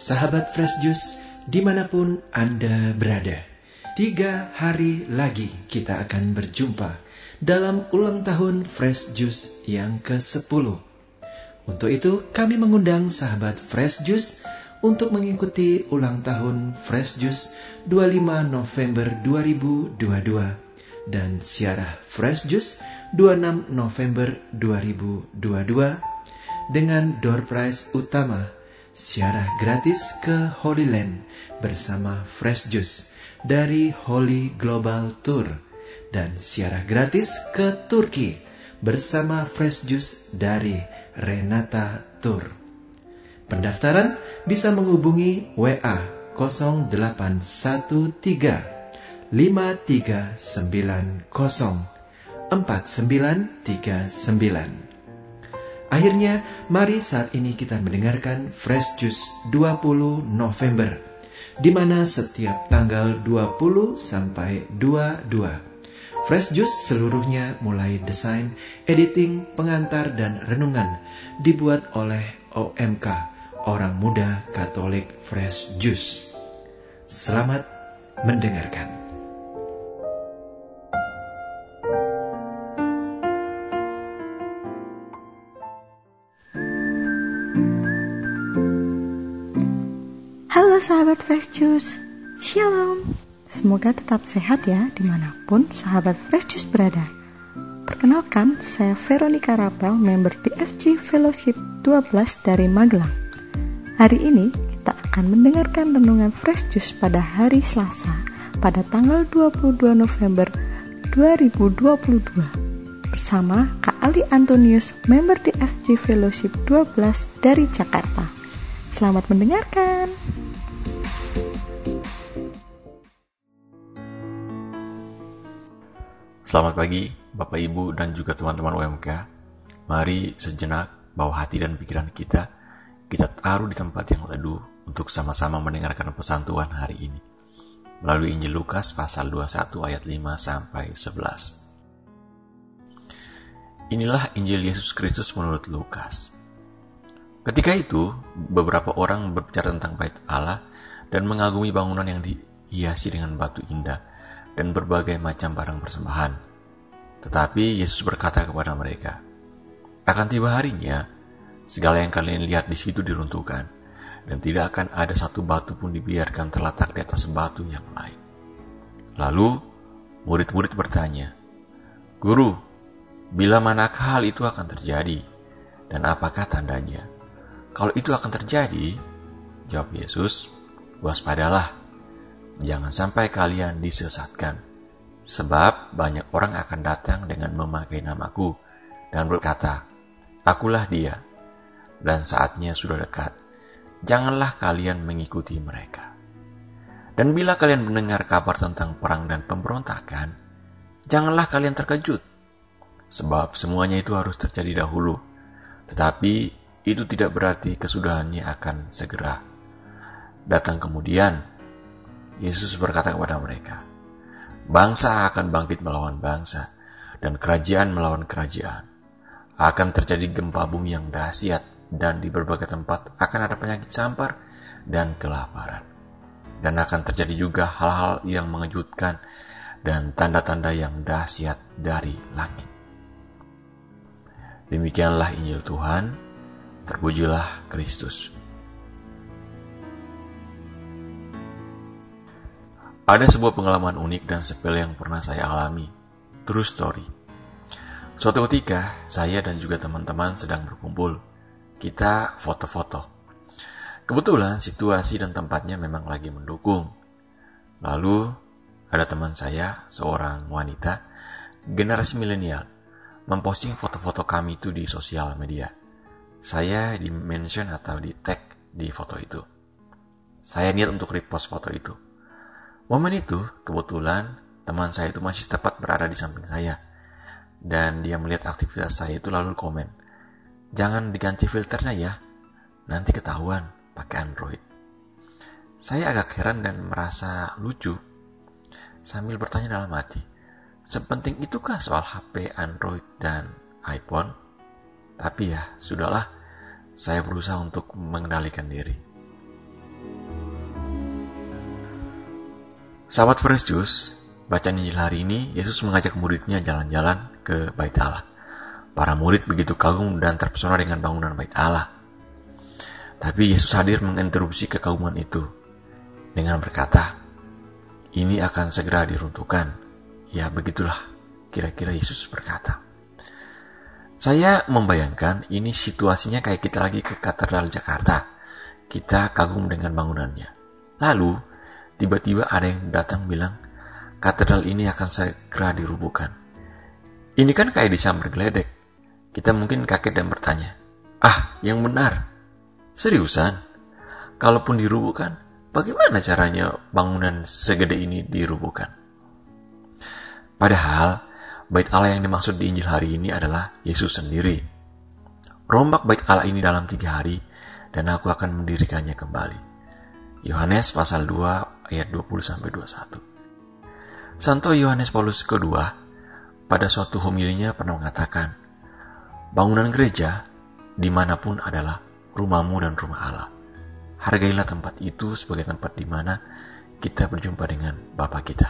Sahabat Fresh Juice, di mana pun Anda berada, tiga hari lagi kita akan berjumpa dalam ulang tahun Fresh Juice yang ke-10. Untuk itu, kami mengundang sahabat Fresh Juice untuk mengikuti ulang tahun Fresh Juice 25 November 2022 dan siarah Fresh Juice 26 November 2022 dengan door prize utama siarah gratis ke Holy Land bersama Fresh Juice dari Holy Global Tour dan siarah gratis ke Turki bersama Fresh Juice dari Renata Tour. Pendaftaran bisa menghubungi WA 0813 5390 4939. Akhirnya, mari saat ini kita mendengarkan Fresh Juice 20 November, di mana setiap tanggal 20 sampai 22. Fresh Juice seluruhnya mulai desain, editing, pengantar, dan renungan dibuat oleh OMK, Orang Muda Katolik Fresh Juice. Selamat mendengarkan. Sahabat Fresh Juice, Shalom. Semoga tetap sehat ya di mana pun sahabat Fresh Juice berada. Perkenalkan, saya Veronica Rapel, member di FG Fellowship 12 dari Magelang. Hari ini kita akan mendengarkan renungan Fresh Juice pada hari Selasa pada tanggal 22 November 2022 bersama Kak Ali Antonius, member di FG Fellowship 12 dari Jakarta. Selamat mendengarkan. Selamat pagi, Bapak Ibu dan juga teman-teman UMK. Mari sejenak bawa hati dan pikiran kita, kita taruh di tempat yang teduh untuk sama-sama mendengarkan pesan Tuhan hari ini. Melalui Injil Lukas pasal 21 ayat 5 sampai 11. Inilah Injil Yesus Kristus menurut Lukas. Ketika itu, beberapa orang berbicara tentang bait Allah dan mengagumi bangunan yang dihiasi dengan batu indah dan berbagai macam barang persembahan. Tetapi Yesus berkata kepada mereka, akan tiba harinya, segala yang kalian lihat di situ diruntuhkan, dan tidak akan ada satu batu pun dibiarkan terletak di atas batu yang lain. Lalu, murid-murid bertanya, Guru, bila manakah hal itu akan terjadi? Dan apakah tandanya? Kalau itu akan terjadi, jawab Yesus, waspadalah Jangan sampai kalian disesatkan, sebab banyak orang akan datang dengan memakai namaku dan berkata, Akulah dia, dan saatnya sudah dekat. Janganlah kalian mengikuti mereka. Dan bila kalian mendengar kabar tentang perang dan pemberontakan, janganlah kalian terkejut, sebab semuanya itu harus terjadi dahulu. Tetapi itu tidak berarti kesudahannya akan segera datang kemudian Yesus berkata kepada mereka, Bangsa akan bangkit melawan bangsa, dan kerajaan melawan kerajaan. Akan terjadi gempa bumi yang dahsyat, dan di berbagai tempat akan ada penyakit sampar dan kelaparan. Dan akan terjadi juga hal-hal yang mengejutkan dan tanda-tanda yang dahsyat dari langit. Demikianlah Injil Tuhan, terpujilah Kristus. Ada sebuah pengalaman unik dan sepele yang pernah saya alami. True story. Suatu ketika, saya dan juga teman-teman sedang berkumpul. Kita foto-foto. Kebetulan situasi dan tempatnya memang lagi mendukung. Lalu, ada teman saya, seorang wanita, generasi milenial, memposting foto-foto kami itu di sosial media. Saya di mention atau di tag di foto itu. Saya niat untuk repost foto itu Momen itu, kebetulan teman saya itu masih tepat berada di samping saya. Dan dia melihat aktivitas saya itu lalu komen, Jangan diganti filternya ya, nanti ketahuan pakai Android. Saya agak heran dan merasa lucu sambil bertanya dalam hati, sepenting itukah soal HP Android dan iPhone? Tapi ya, sudahlah, saya berusaha untuk mengendalikan diri. Sahabat Fresh Juice, bacaan Injil hari ini, Yesus mengajak muridnya jalan-jalan ke bait Allah. Para murid begitu kagum dan terpesona dengan bangunan bait Allah. Tapi Yesus hadir menginterupsi kekaguman itu dengan berkata, ini akan segera diruntuhkan. Ya begitulah kira-kira Yesus berkata. Saya membayangkan ini situasinya kayak kita lagi ke Katedral Jakarta. Kita kagum dengan bangunannya. Lalu, tiba-tiba ada yang datang bilang, katedral ini akan segera dirubuhkan. Ini kan kayak disambar geledek. Kita mungkin kaget dan bertanya, ah yang benar, seriusan? Kalaupun dirubuhkan, bagaimana caranya bangunan segede ini dirubuhkan? Padahal, bait Allah yang dimaksud di Injil hari ini adalah Yesus sendiri. Rombak bait Allah ini dalam tiga hari, dan aku akan mendirikannya kembali. Yohanes pasal 2 ayat 20 sampai 21. Santo Yohanes Paulus kedua pada suatu homilinya pernah mengatakan, bangunan gereja di mana pun adalah rumahmu dan rumah Allah. Hargailah tempat itu sebagai tempat di mana kita berjumpa dengan Bapa kita.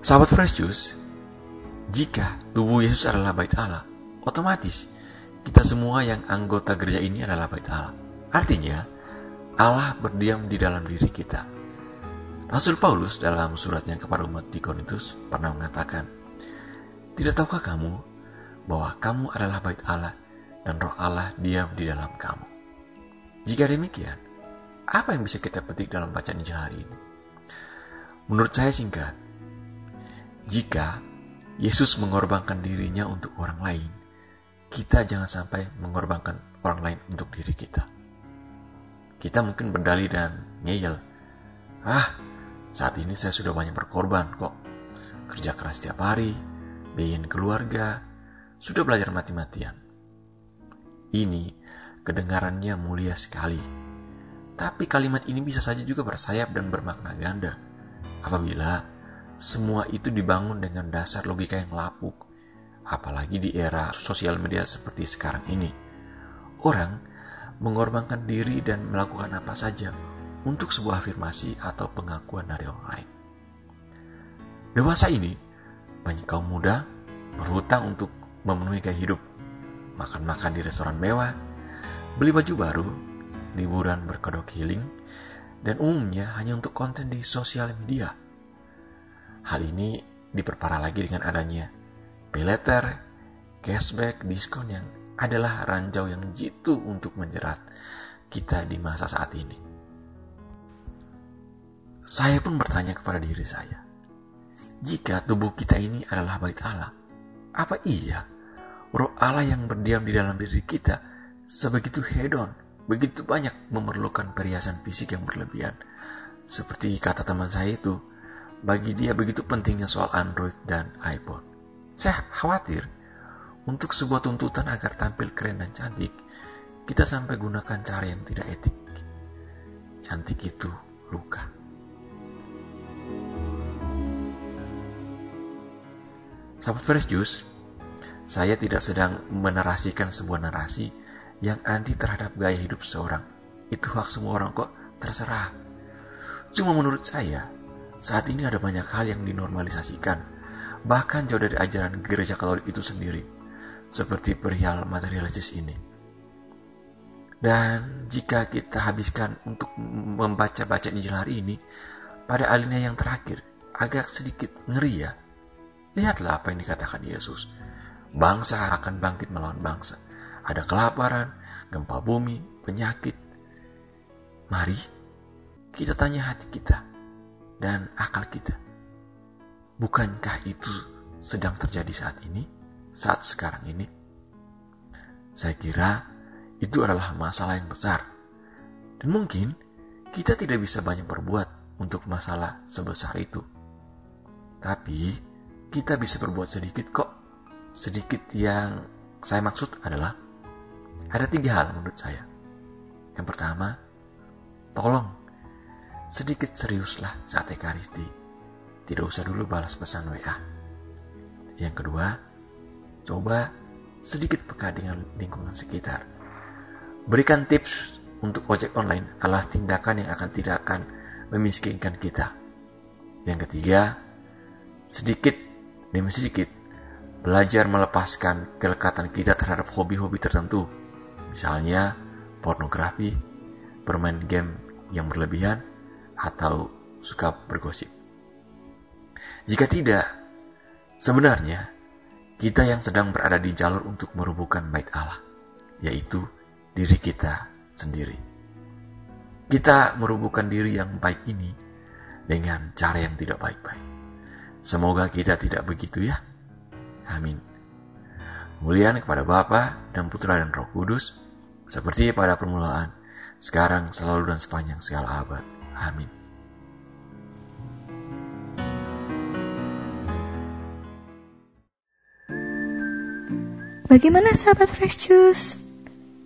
Sahabat Fresh Juice, jika tubuh Yesus adalah bait Allah, otomatis kita semua yang anggota gereja ini adalah bait Allah. Artinya, Allah berdiam di dalam diri kita. Rasul Paulus dalam suratnya kepada umat di Korintus pernah mengatakan, Tidak tahukah kamu bahwa kamu adalah bait Allah dan roh Allah diam di dalam kamu? Jika demikian, apa yang bisa kita petik dalam bacaan Injil hari ini? Menurut saya singkat, jika Yesus mengorbankan dirinya untuk orang lain, kita jangan sampai mengorbankan orang lain untuk diri kita. Kita mungkin berdalih dan ngeyel. Ah, saat ini saya sudah banyak berkorban kok. Kerja keras setiap hari, biayain keluarga, sudah belajar mati-matian. Ini kedengarannya mulia sekali. Tapi kalimat ini bisa saja juga bersayap dan bermakna ganda. Apabila semua itu dibangun dengan dasar logika yang lapuk, apalagi di era sosial media seperti sekarang ini. Orang mengorbankan diri dan melakukan apa saja untuk sebuah afirmasi atau pengakuan dari orang lain. Dewasa ini, banyak kaum muda berhutang untuk memenuhi gaya hidup, makan-makan di restoran mewah, beli baju baru, liburan berkedok healing, dan umumnya hanya untuk konten di sosial media. Hal ini diperparah lagi dengan adanya pay cashback, diskon yang adalah ranjau yang jitu untuk menjerat kita di masa saat ini. Saya pun bertanya kepada diri saya, jika tubuh kita ini adalah bait Allah, apa iya roh Allah yang berdiam di dalam diri kita sebegitu hedon, begitu banyak memerlukan perhiasan fisik yang berlebihan? Seperti kata teman saya itu, bagi dia begitu pentingnya soal Android dan iPhone. Saya khawatir untuk sebuah tuntutan agar tampil keren dan cantik, kita sampai gunakan cara yang tidak etik. Cantik itu luka. Sahabat Fresh Juice, saya tidak sedang menarasikan sebuah narasi yang anti terhadap gaya hidup seorang. Itu hak semua orang kok, terserah. Cuma menurut saya, saat ini ada banyak hal yang dinormalisasikan bahkan jauh dari ajaran gereja Katolik itu sendiri, seperti perihal materialistis ini. Dan jika kita habiskan untuk membaca baca Injil hari ini, pada alinea yang terakhir, agak sedikit ngeri ya. Lihatlah apa yang dikatakan Yesus. Bangsa akan bangkit melawan bangsa. Ada kelaparan, gempa bumi, penyakit. Mari kita tanya hati kita dan akal kita Bukankah itu sedang terjadi saat ini? Saat sekarang ini? Saya kira itu adalah masalah yang besar. Dan mungkin kita tidak bisa banyak berbuat untuk masalah sebesar itu. Tapi kita bisa berbuat sedikit kok. Sedikit yang saya maksud adalah ada tiga hal menurut saya. Yang pertama, tolong sedikit seriuslah saat Ekaristi tidak usah dulu balas pesan WA. Yang kedua, coba sedikit peka dengan lingkungan sekitar. Berikan tips untuk ojek online adalah tindakan yang akan tidak akan memiskinkan kita. Yang ketiga, sedikit demi sedikit belajar melepaskan kelekatan kita terhadap hobi-hobi tertentu. Misalnya pornografi, bermain game yang berlebihan, atau suka bergosip. Jika tidak, sebenarnya kita yang sedang berada di jalur untuk merubuhkan bait Allah, yaitu diri kita sendiri. Kita merubuhkan diri yang baik ini dengan cara yang tidak baik-baik. Semoga kita tidak begitu ya. Amin. Kemuliaan kepada Bapa dan Putra dan Roh Kudus, seperti pada permulaan, sekarang, selalu dan sepanjang segala abad. Amin. Bagaimana sahabat Fresh Juice?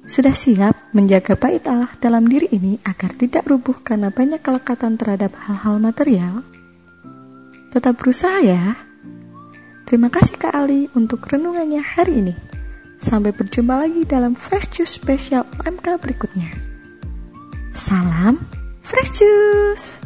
Sudah siap menjaga bait Allah dalam diri ini agar tidak rubuh karena banyak kelekatan terhadap hal-hal material? Tetap berusaha ya. Terima kasih Kak Ali untuk renungannya hari ini. Sampai berjumpa lagi dalam Fresh Juice spesial MK berikutnya. Salam Fresh Juice!